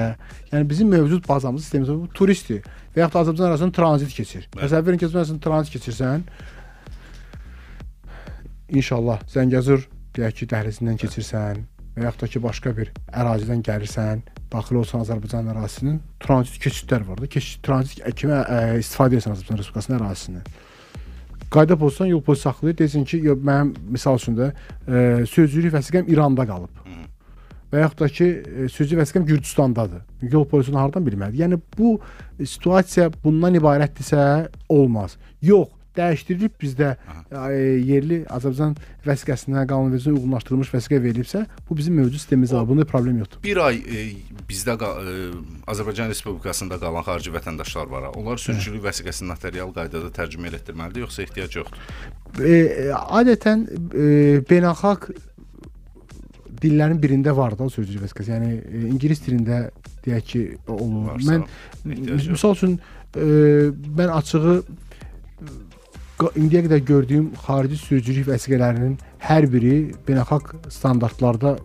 yəni bizim mövcud bazamız sistemimiz bu turistdir və yaxud da Azərbaycan arasında tranzit keçir. Təsəvvür edin ki, Azərbaycan arasında tranzit keçirsən, inşallah Zəngəzur deyək ki, dəhlizindən keçirsən və yaxud da ki, başqa bir ərazidən gəlirsən, daxil olsan Azərbaycan ərazisinin tranzit keçidlər var da. Keçid tranzit kimə ə, istifadə edirsən Azərbaycan Respublikasının ərazisindən. Qayda pozsan yol polisi saxlayır, desin ki, yo, mənim misal üçün də ə, sürücülük vəsiqəm İranda qalıb. Və yaxud da ki, sürücü vəsiqəm Gürcüstandadır. Yol polisini hardan bilməlidir? Yəni bu situasiya bundan ibarətdirsə olmaz. Yox, dəyişdirilib bizdə e, yerli Azərbaycan vəsiqəsinə qanunvericiliyə uyğunlaşdırılmış vəsiqə verilibsə, bu bizim mövcud sistemimizdə. Bunda problem yoxdur. Bir ay e, bizdə qa- e, Azərbaycan Respublikasında qalan xarici vətəndaşlar var. Onlar sürücülük vəsiqəsini notarial qaydada tərcümə etdirməlidir, yoxsa ehtiyac yoxdur? E, e, adətən e, beynəlxalq dillərin birində var da sürücülük vəsiqəsi. Yəni e, ingilis dilində deyək ki, olur. Varsa, mən misal üçün e, mən açığı indiyə qədər gördüyüm xarici sürücülük vəsiqələrinin hər biri beynəlxalq standartlarda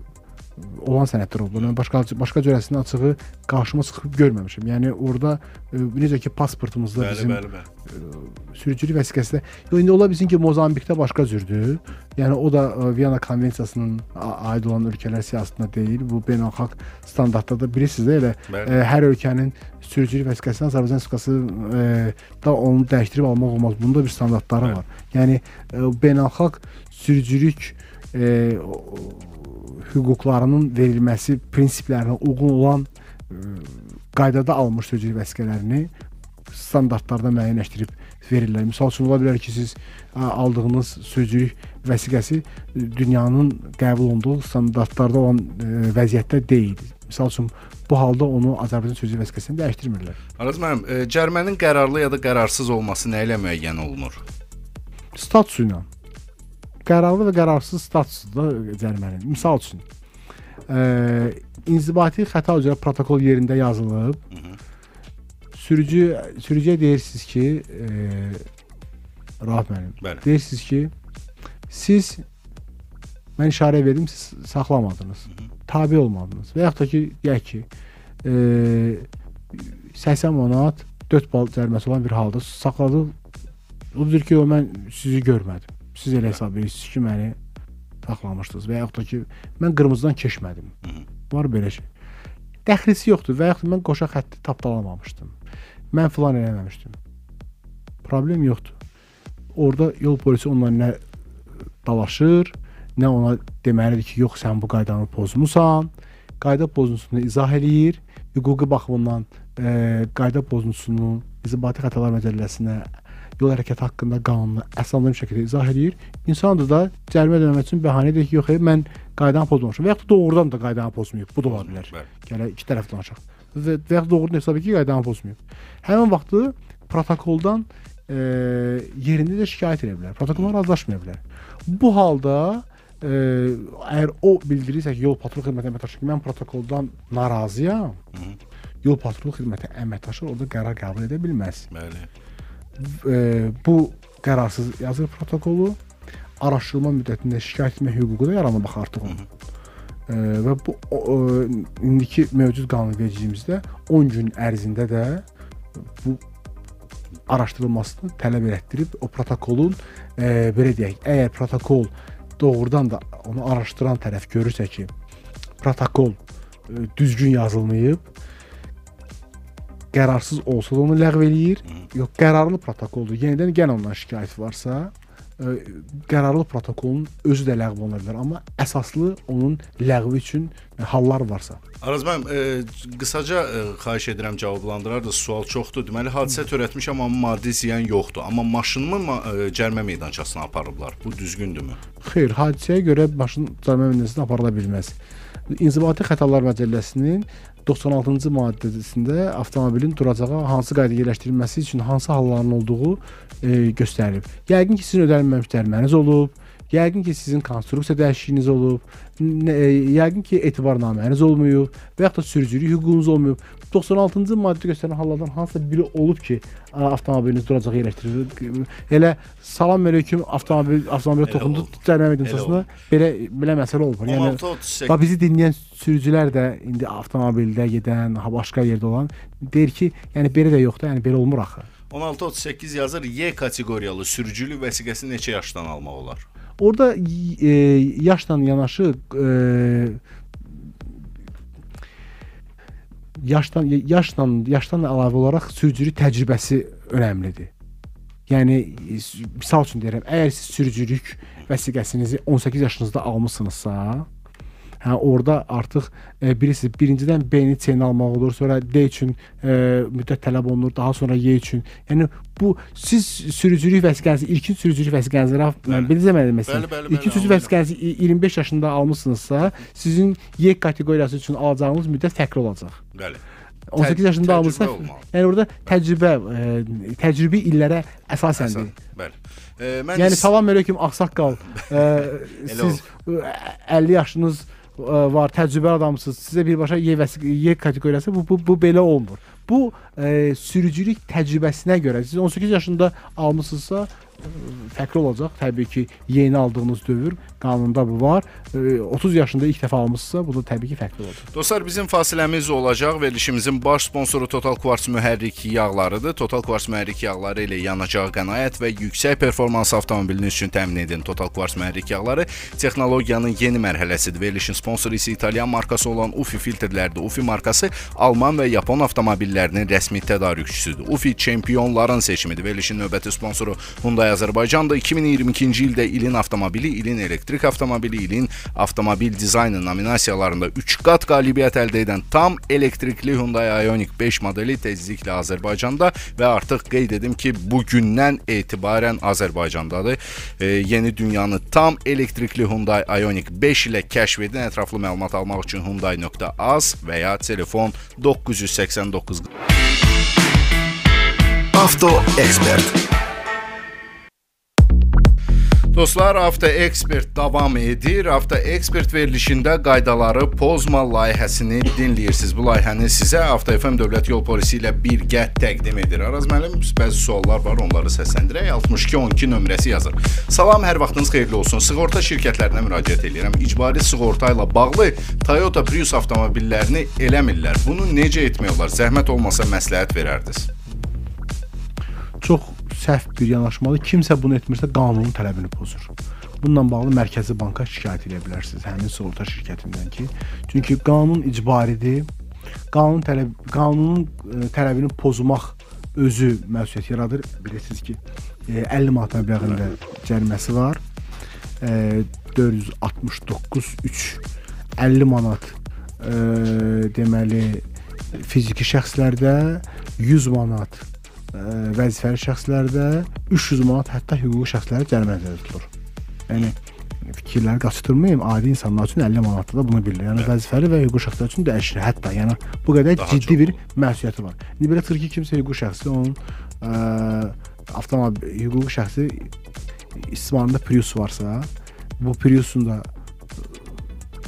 olan sənədlər oldu. Mən başqa başqa cürəsini açığı qarşıma çıxıb görməmişəm. Yəni orada e, necə ki pasportumuzda Bəli, bizim bəli, bəli. sürücülük vəsiqəsi də yo, indi ola bilsin ki, Mozambikdə başqa cürdür. Yəni o da ə, Viyana konvensiyasının aid olan ölkələr siyasətində deyil. Bu beynəlxalq standartlarda bilirsiniz də elə Bəli. hər ölkənin sürücülük vəsiqəsini Azərbaycan Respublikası ə, da onu dəyişdirib almaq olmaz. Bunun da bir standartları Bəli. var. Yəni ə, beynəlxalq sürücülük o- hüquqlarının verilməsi prinsiplərinə uyğun olan ə, qaydada alınmış sürücülük vəsiqələrini standartlarda müəyyənləşdirib verirlər. Məsəl üçün ola bilər ki, siz ə, aldığınız sürücülük vəsiqəsi ə, dünyanın qəbul olunduğu standartlarda olan vəziyyətdə deyil. Məsəl üçün bu halda onu Azərbaycan sürücülük vəsiqəsini dəyişdirmirlər. Araz müəllim, e, cərimənin qərarlı ya da qərarsız olması nə ilə müəyyən olunur? Statusu ilə qərarlı və qərarsız statusu da cərimənin. Məsəl üçün ə, inzibati xəta üzrə protokol yerində yazılıb. Sürücü sürücüyə deyirsiniz ki, ə, Rahat müəllim. Bəli. Deyirsiniz ki, siz mən işarə verdim, siz saxlamadınız. Tabe olmadınız. Və yaxud da ki, deyək ki, ə, 80 manat 4 bal cəriməsi olan bir halda saxladı. O deyir ki, o mən sizi görmədim. Siz elə hesab edirsiniz ki, məni saxlamışdınız və yaxud da ki, mən qırmızıdan keçmədim. Var belə şey. Dəxlisi yoxdur və yaxud mən qoşa xətti tapdalamamışdım. Mən filan eləməmişdim. Problem yoxdur. Orda yol polisi onunla nə dalaşır, nə ona deməlidir ki, yox sən bu qaydanı pozmusan. Qayda pozuntusunu izah eləyir. Hüquqi baxımından e, qayda pozuntusunu İnzibati Xətalar Məcəlləsinə yol hərəkəti haqqında qanunu əsaslandırılmış şəkildə izah edir. İnsan da cərimə ödəmək üçün bəhanə edir ki, yox, ey, mən qaydanı pozmamışam və ya doğrudan da qaydanı pozmayıb. Bu da ola bilər. Gələ iki tərəf danışaq. Və, və ya doğrudan hesab edir ki, qaydanı pozmayıb. Həmin vaxtı protokoldan e, yerində də şikayət edə bilər. Protokoldan razılaşmaya bilər. Bu halda e, əgər o bildirirsə ki, yol patrul xidməti əməkdaşı ki, mən protokoldan narazıyam. Hı -hı. Yol patrul xidməti əməkdaşı orada qərar qəbul edə bilməz. Bəli. E, bu qərarsız yazır protokolu araşdırma müddətində şikayət etmə hüququ da yaranıb artıq onun. E, və bu o, o, indiki mövcud qanunvericiliyimizdə 10 gün ərzində də bu araşdırılmasını tələb etdirib o protokolun e, belə deyək, əgər protokol doğrudan da onu araşdıran tərəf görürsə ki, protokol e, düzgün yazılmayıb, qərarsız olsa da onu ləğv eləyir. Yox, qərarlı protokoldur. Yenidən yenə ondan şikayət varsa, ə, qərarlı protokolun özü də ləğv oluna bilər, amma əsaslı onun ləğvi üçün hallar varsa. Araz müəllim, e, qısaca e, xahiş edirəm cavablandırardınız. Sual çoxdur. Deməli, hadisə törətmişəm, amma maddi ziyan yoxdur. Amma maşınımı ma e, cərimə meydançasına aparıblar. Bu düzgündürmü? Xeyr, hadisəyə görə maşın cərimə meydançasına aparıla bilməz. İnzibati Xətalar Məcəlləsinin 96-cı maddəsində avtomobilin duracağa hansı qayda yerləşdirilməsi üçün hansı halların olduğu e, göstərilib. Yəqin ki, sizin ödənilməmiş cəriməniz olub, yəqin ki, sizin konstruksiya dəyişikliyiniz olub, nə, e, yəqin ki, etibarnaməniz olmayıb və yaxud da sürücülük hüququnuz olmayıb. 96-cı maddə göstərən hallardan hansısa biri olub ki, avtomobiliniz duracağa yerləşdirilir. Elə salam əleykum avtomobil avtomobilə toxundu cərimə meydançasında belə belə məsələ olub. Yəni bax bizi dinləyən sürücülər də indi avtomobildə gedən, başqa yerdə olan deyir ki, yəni belə də yoxdur, yəni belə olmur axı. 1638 yazır Y kateqoriyalı sürücülük vəsiqəsini neçə yaşdan almaq olar? Orada e, yaşla yanaşı e, yaşdan yaşla yaşdan əlavə olaraq sürücülük təcrübəsi önəmlidir. Yəni misal üçün deyirəm, əgər siz sürücülük vəsiqəsinizi 18 yaşınızda almısınızsa, Hə orada artıq e, bilirsiniz, birincidən B-ni C-ni almaq olur, sonra D üçün e, müddət tələb olunur, daha sonra Y üçün. Yəni bu siz sürücülük vəsiqənizi, ilkin sürücülük vəsiqənizi bilirsə mən deməsin. İlkin sürücülük vəsiqənizi 25 yaşında almısınızsa, sizin Y kateqoriyası üçün alacağınız müddət fərqli olacaq. Bəli. 18 yaşında almısa, yəni orada təcrübə, ə, təcrübi illərə əsasəndir. Bəli. E, mən yəni salam əleykum ağsaqqal. ə, siz 50 yaşınız var, təcrübəli adamsınız. Sizə birbaşa Y Y kateqoriyası bu, bu bu belə olmur. Bu e, sürücülük təcrübəsinə görə siz 18 yaşında almısınızsa fərqli olacaq. Təbii ki, yeni aldığınız dövr qanunda bu var. 30 yaşında ilk dəfə almısınızsa, bu da təbii ki, fərqli olacaq. Dostlar, bizim fasiləmiz olacaq. Verilişimizin baş sponsoru Total Quartz mühərrik yağlarıdır. Total Quartz mühərrik yağları ilə yanacağı qənaət və yüksək performans avtomobiliniz üçün təmin edin. Total Quartz mühərrik yağları texnologiyanın yeni mərhələsidir. Verilişin sponsoru isə İtalyan markası olan UFI filtrlərdir. UFI markası Alman və Yapon avtomobillərinin rəsmi tədarükçüsüdür. UFI çempionların seçimidir. Verilişin növbəti sponsoru Hyundai Azərbaycan da 2022-ci ildə ilin avtomobili, ilin elektrik avtomobili, ilin avtomobil dizaynı nominasiyalarında 3 qat qalibiyyət əldə edən tam elektrikli Hyundai Ioniq 5 modeli tezliklə Azərbaycanda və artıq qeyd edim ki, bu gündən etibarən Azərbaycandadır. E, yeni dünyanı tam elektrikli Hyundai Ioniq 5 ilə kəşf edin. Ətraflı məlumat almaq üçün hyundai.az və ya telefon 989 Avto ekspert. Dostlar, Avto Expert davam edir. Avto Expert verilişində qaydaları pozma layihəsini dinləyirsiniz. Bu layihəni sizə Avto FM Dövlət Yol Polisi ilə birgə təqdim edir. Araz müəllim, bəzi suallar var, onları səsləndirək. 6212 nömrəsi yazır. Salam, hər vaxtınız xeyirli olsun. Sığorta şirkətlərinə müraciət edirəm. İcbari sığorta ilə bağlı Toyota Prius avtomobillərini eləmirlər. Bunu necə etmək olar? Zəhmət olmasa məsləhət verərdiniz. Çox səhv bir yanaşmadır. Kimsə bunu etmirsə qanunun tələbini pozur. bununla bağlı Mərkəzi Banka şikayət edə bilərsiniz həmin sığorta şirkətindən ki, çünki qanun icbaridir. Qanun tələb qanunun ə, tələbini pozmaq özü məsuliyyət yaradır. Bilirsiniz ki, e, 50 manat məbləğində cəriməsi var. E, 469 3 50 manat e, deməli fiziki şəxslərdə 100 manat vəzifəli şəxslərdə 300 manat hətta hüquqi şəxslərə cərimə nəzərdə tutulur. Yəni fikirləri qaçırmayım, adi insanlar üçün 50 manatda da bunu bilir. Yəni vəzifəli və hüquqi şəxslər üçün dəyişir. Hətta yəni bu qədər Daha ciddi bir məsuliyyəti var. İndi belə çıxır ki, kimsə hüquqi şəxsi onun ə, avtomobil hüquqi şəxsi istismarında Prius varsa, bu Priusun da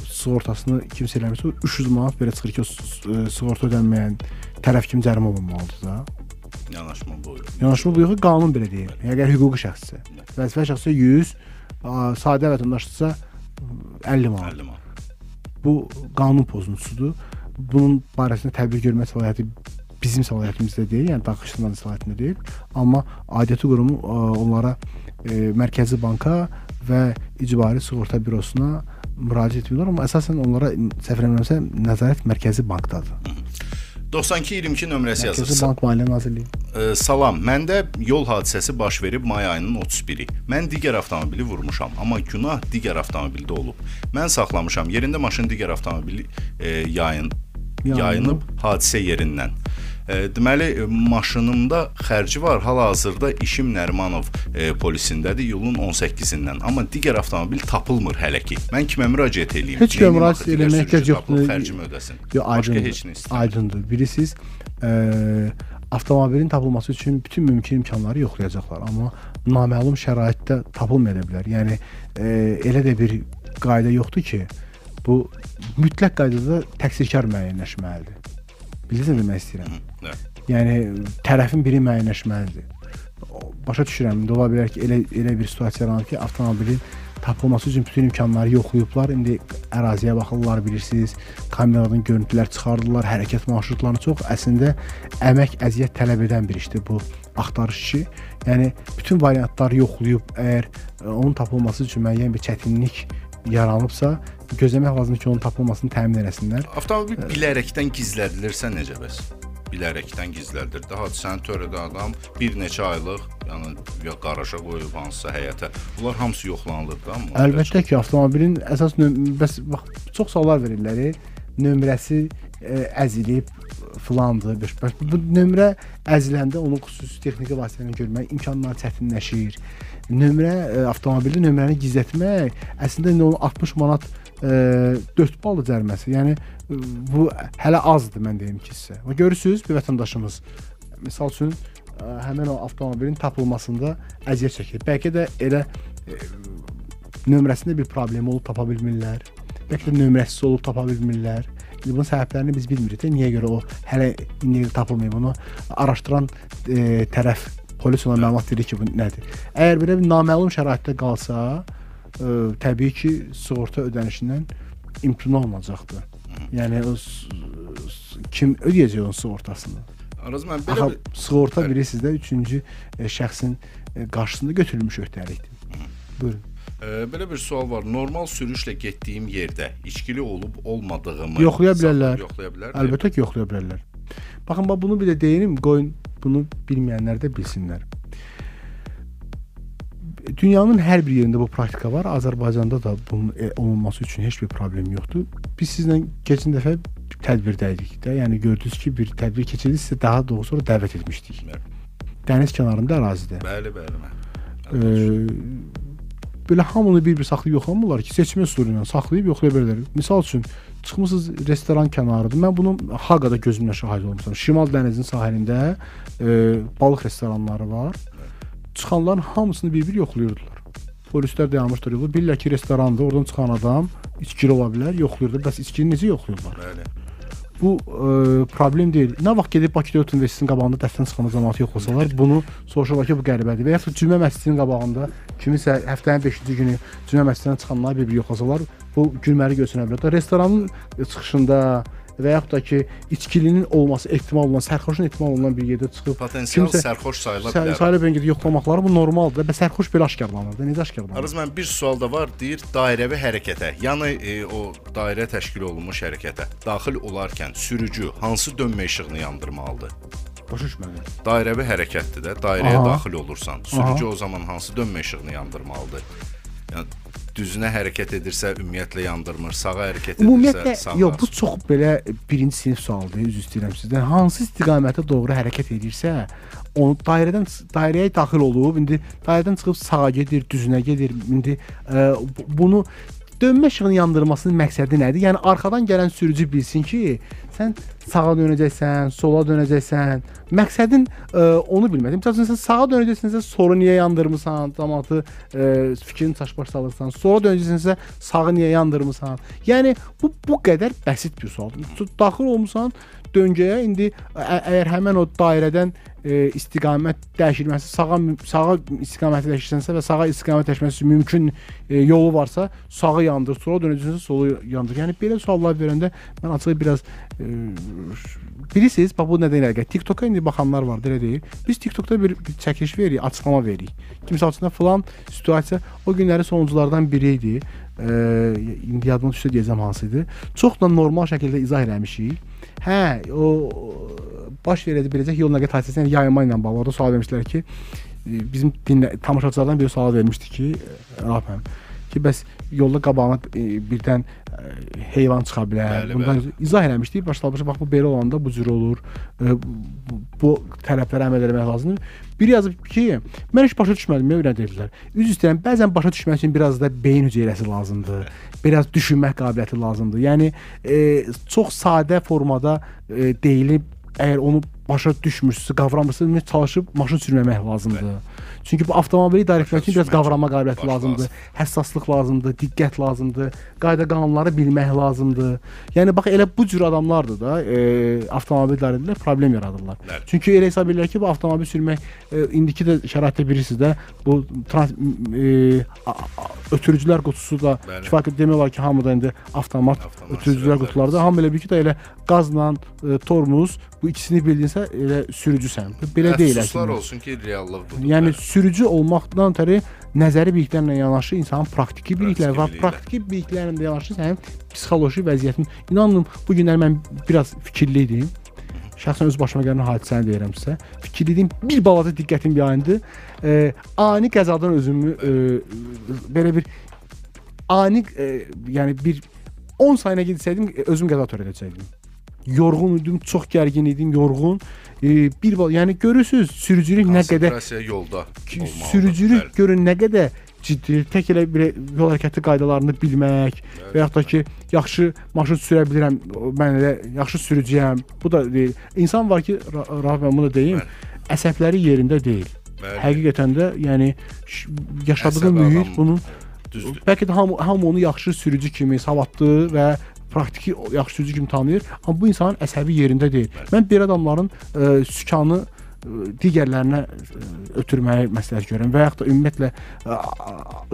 sığortasını kimsə eləmirsə 300 manat belə çıxır ki, o ə, sığorta ödənməyən tərəf kimi cərimə olunmalıdır da. Yanaşma buyurun. Yanaşma buyruğu qanun belə deyir. Əgər hüquqi şəxssə, vəzifəli şəxssə 100, a, sadə vətəndaşdırsa 50 manat. 50 manat. Bu qanun pozuntusudur. Bunun barəsində tədbir görmə səlahiyyəti bizim səlahiyyətimizdə deyil, yəni Dağıstan səlahiyyətində deyil, amma aidiyyəti qurumu ə, onlara ə, Mərkəzi Banka və İcbari Sığorta Bürosuna müraciət edirlər, amma əsasən onlara səhv eləmirəmsə nəzarət Mərkəzi Bankdadır. 9222 nömrəsi Mərkəzi yazırsan. Bank Maliyyə Nazirliyi. Ə, Salam, məndə yol hadisəsi baş verib may ayının 31-i. Mən digər avtomobili vurmuşam, amma günah digər avtomobildə olub. Mən saxlamışam. Yerində maşın digər avtomobili e, yayın yayınıb hadisə yerindən. E, deməli e, maşınımda xərci var. Hal-hazırda işim Nərimanov e, polisindədir yolun 18-dən. Amma digər avtomobil tapılmır hələ ki. Mən kimə müraciət eləyim? Heç kimə müraciət eləməyə ehtiyac yoxdur. Xərcimi ödəsin. Yo, Başqa aydındır. heç nə istəmirəm. Aydındır. Bilirsiniz, ə, avtomobilin tapılması üçün bütün mümkün imkanları yoxlayacaqlar, amma naməlum şəraitdə tapılmaya bilər. Yəni ə, elə də bir qayda yoxdur ki, bu mütləq qaydada təqsirkar müəyyənləşməlidir. Bilirsiniz nə demək istəyirəm? Hə. Yəni tərəfin biri müəyyənləşməlidir. Başa düşürəm. İndi ola bilər ki, elə elə bir situasiya yaranır ki, avtomobilin tapılması üçün bütün imkanları yoxlayıblar. İndi əraziyə baxırlar, bilirsiniz, kameradan görüntülər çıxardırlar, hərəkət marşrutlarını çox əslində əmək, əziyyət tələb edən bir işdir bu axtarış işi. Yəni bütün variantları yoxlayıb əgər ə, onun tapılması üçün müəyyən bir çətinlik yaranıbsa, gözləmək lazımdır ki, onun tapılmasını təmin etsinlər. Avtomobil bilərəkdən gizlədilirsə necə bəs? Bilərəkdən gizlədilir. Daha sən törədə adam bir neçə aylıq, yəni ya qaraja qoyub hansısa həyətə. Bunlar hamısı yoxlanılır da. Əlbəttə ki, avtomobilin əsas bəs bax çox suallar verirlər. e, Nömrəsi e, əzilib filandır. Bəs bu nömrə əziləndə onun xüsusi texniki vasitələrini görmək imkanları çətinləşir. Nömrə e, avtomobildə nömrəni gizlətmək əslində indi onun 60 manat e, 4 ballı cəriməsi. Yəni bu hələ azdır mən deyim ki sizə. Və görürsüz bir vətəndaşımız misal üçün ə, həmin o avtomobilin tapılmasında əziyyət çəkir. Bəlkə də elə ə, nömrəsində bir problem olub tapa bilmirlər. Bəlkə də nömrəsiz olub tapa bilmirlər. İndi bunun səbəblərini biz bilmirik də niyə görə o hələ indiyə tapılmayıb. Onu araşdıran ə, tərəf polis ona məlumat verir ki, bu nədir. Əgər belə bir naməlum şəraitdə qalsa, ə, təbii ki, sığorta ödənişindən imtina olunacaqdır. Yəni o kim ödəyəcək onun sığortasını? Araz mən belə Aha, sığorta bilirsiniz də 3-cü e, şəxsin e, qarşısında götürülmüş öhdəlikdir. Buyurun. e, belə bir sual var. Normal sürüşlə getdiyim yerdə içkili olub olmadığımı Yoxlaya bilərlər. Yoxlaya bilər. Əlbəttə ki, yoxlaya bilərlər. Baxın, bax bunu bir də deyim, qoyun bunu bilməyənlər də bilsinlər. Dünyanın hər bir yerində bu praktika var. Azərbaycanda da bunun e, olunması üçün heç bir problem yoxdur. Biz sizlə keçən dəfə tədbirdəydik də. Yəni gördünüz ki, bir tədbir keçirildi, sizə daha doğrusu sonra dəvət etmişdik. Bəli. Dəniz kənarında ərazidə. Bəli, bəli. mən. Ee, belə hamını bir-bir saxlayıb yoxlamırlar ki, seçmə üsulu ilə saxlayıb yoxlaya bilərlər. Misal üçün çıxmısınız restoran kənarıdır. Mən bunu Haqada gözümlə şahid olmuşam. Şimal dənizinin sahilində e, balıq restoranları var. Çıxanların hamısını bir-bir yoxlayırdılar. Polislər dayanmışlar yolu. Bilirlər ki, restorandır. Oradan çıxan adam içkili ola bilər, yoxlayırdı. Bəs içkini necə yoxlayırlar? Bəli. Bu e, problem deyil. Nə vaxt gedib Bakı Dövlət Universitetinin qabağında dərsdən çıxan cəmaatı yoxlasalar, bunu soruşurlar ki, bu qəribədir. Və ya Cümə məscidinin qabağında kimisə həftənin 5-ci günü Cümə məscidindən çıxanlar bir-bir yoxlasalar, bu gülməli görsənə bilər. Restoranın çıxışında və yaxud da ki, içkilinin olması ehtimal olunan, sərxoşun ehtimal olunan bir yerdə çıxıb Potensial kimsə- sərxoş sayıla Sə- bilər. Sayıla bilər yoxlamaqları bu normaldır. Və sərxoş belə aşkarlanır da. Necə aşkarlanır? Arız mən bir sual da var, deyir dairəvi hərəkətə, yəni e, o dairə təşkil olunmuş hərəkətə daxil olarkən sürücü hansı dönmə işığını yandırmalıdır? Başa düşmədim. Dairəvi hərəkətdir də, dairəyə Aha. daxil olursan, sürücü Aha. o zaman hansı dönmə işığını yandırmalıdır? Yəni düzünə hərəkət edirsə ümumiyyətlə yandırmır, sağa hərəkət edirsə Ümumiyyətlə sağa. yox, bu çox belə birinci sinif sualdır. Üzr istəyirəm sizdən. Hansı istiqamətə doğru hərəkət edirsə, onu dairədən dairəyə daxil olub, indi dairədən çıxıb sağa gedir, düzünə gedir. İndi ə, bu- bunu dönmə işığını yandırmasının məqsədi nədir? Yəni arxadan gələn sürücü bilsin ki, sən sağa dönəcəksən, sola dönəcəksən. Məqsədin ə, onu bilmək. Məsələn, sən sağa dönəcəksənsə, sonra niyə yandırmısan? Cəmaatı ə, fikrini çaşbaş salırsan. Sola dönəcəksənsə, sağı niyə yandırmısan? Yəni bu bu qədər bəsit bir sualdır. Daxil olmusan döngəyə indi ə, əgər həmin o dairədən e, istiqamət dəyişilməsi sağa sağa istiqaməti dəyişirsənsə və sağa istiqamət dəyişməsi mümkün e, yolu varsa sağı yandır, sola dönəcəksə solu yandır. Yəni belə suallar verəndə mən açığı biraz e, bilirsiniz, bax bu nədən əlaqə? TikToka indi baxanlar var, elə deyil. Biz TikTokda bir, bir çəkiliş veririk, açıqlama veririk. Kimsə açısından filan situasiya o günlərin sonunculardan biri idi. E, indi yadıma düşsə deyəcəm hansı idi. Çox da normal şəkildə izah eləmişik. Hə, o baş verəcək biləcək yol nəqliyyat hadisəsi yəni yayma ilə bağlı orada sual vermişlər ki, bizim dinlə tamaşaçılardan biri sual vermişdi ki, Rafəm ki, bəs yolda qabağına e, birdən e, heyvan çıxa bilər. Bəli, Bundan bəli. izah eləmişdik. Başlamışıq bax bu belə olanda bu cür olur. E, bu, bu tələblərə əməl etmək lazımdır. Biri yazıb ki, mən heç başa düşmədim, nə öyrədirdilər. Üzr istəyirəm, bəzən başa düşmək üçün biraz da beyin hüceyrəsi lazımdır. Biraz düşünmək qabiliyyəti lazımdır. Yəni e, çox sadə formada e, deyilib əgər onu başa düşmürsünüzsə, qavramırsınızsa çalışıb maşın sürməmək lazımdır. Çünki bu avtomobili idarə etmək üçün biraz qavrama qabiliyyəti lazımdır, lazım. həssaslıq lazımdır, diqqət lazımdır, qayda qanunları bilmək lazımdır. Yəni bax elə bu cür adamlardır da, e, avtomobil idarə edirlər, problem yaradırlar. Bəli. Çünki elə hesab edirlər ki, bu avtomobil sürmək e, indiki də şəraitdə bilirsiniz də, bu trans e, ötürücülər qutusu da kifayət demək olar ki, hamıda indi avtomat, Avtomat ötürücülər sürətlər qutularda, hamı elə bir ki də elə qazla e, tormuz bu ikisini bildinsə elə sürücüsən. Belə deyil əslində. olsun ki, reallıq budur. Yəni Bəli. Sürücü olmaqdan ötəri nəzəri biliklərlə yanaşı insanın praktiki bilikləri var. Praktiki biliklərlə də yanaşı sənin psixoloji vəziyyətin. İnanın bu günlər mən biraz fikirli idim. Şəxsən öz başıma gələn hadisəni deyirəm sizə. Fikirli idim. Bir balaca diqqətim yayındı. E, ani qəzadan özümü e, belə bir ani e, yəni bir 10 saniyə getsəydim e, özüm qəza törədəcəkdim. Yorğun idim, çox gərgin idim, yorğun. E, bir yəni görürsüz sürücülük nə qədər yolda olmalıdır. sürücülük Bəli. görün nə qədər ciddi, tək elə bir yol hərəkəti qaydalarını bilmək və yaxud da ki, yaxşı maşın sürə bilirəm, mən elə yaxşı sürücüyəm. Bu da deyil. İnsan var ki, Ra- Rauf mən bunu deyim, əsəbləri yerində deyil. Bəli. Həqiqətən də, yəni yaşadığı mühit bunun Düzdür. bəlkə də hamı, hamı onu yaxşı sürücü kimi, savadlı və praktiki yaxşı sürücü kimi tanıyır, amma bu insanın əsəbi yerində deyil. Mən bir adamların ə, sükanı ə, digərlərinə ə, ötürməyi məsləhət görürəm və yaxud da ümumiyyətlə ə,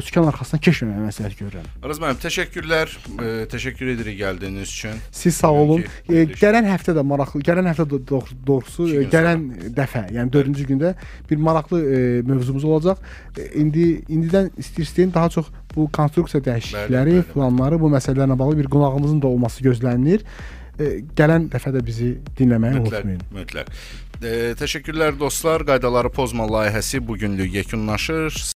sükan arxasından keçməməyi məsləhət görürəm. Araz müəllim, təşəkkürlər. E, təşəkkür edirik gəldiyiniz üçün. Siz sağ olun. E, gələn həftə də maraqlı, gələn həftə doğrusu İki e, gələn dəfə, yəni 4-cü gündə bir maraqlı e, mövzumuz olacaq. E, indi indidən istər-istəyin daha çox bu konstruksiya dəyişiklikləri, Bəli, bəli. planları, bu məsələlərlə bağlı bir qonağımızın da olması gözlənilir. E, gələn dəfə də bizi dinləməyi Mütləq, unutmayın. mütləq. E, təşəkkürlər dostlar. Qaydaları pozma layihəsi bu günlük yekunlaşır.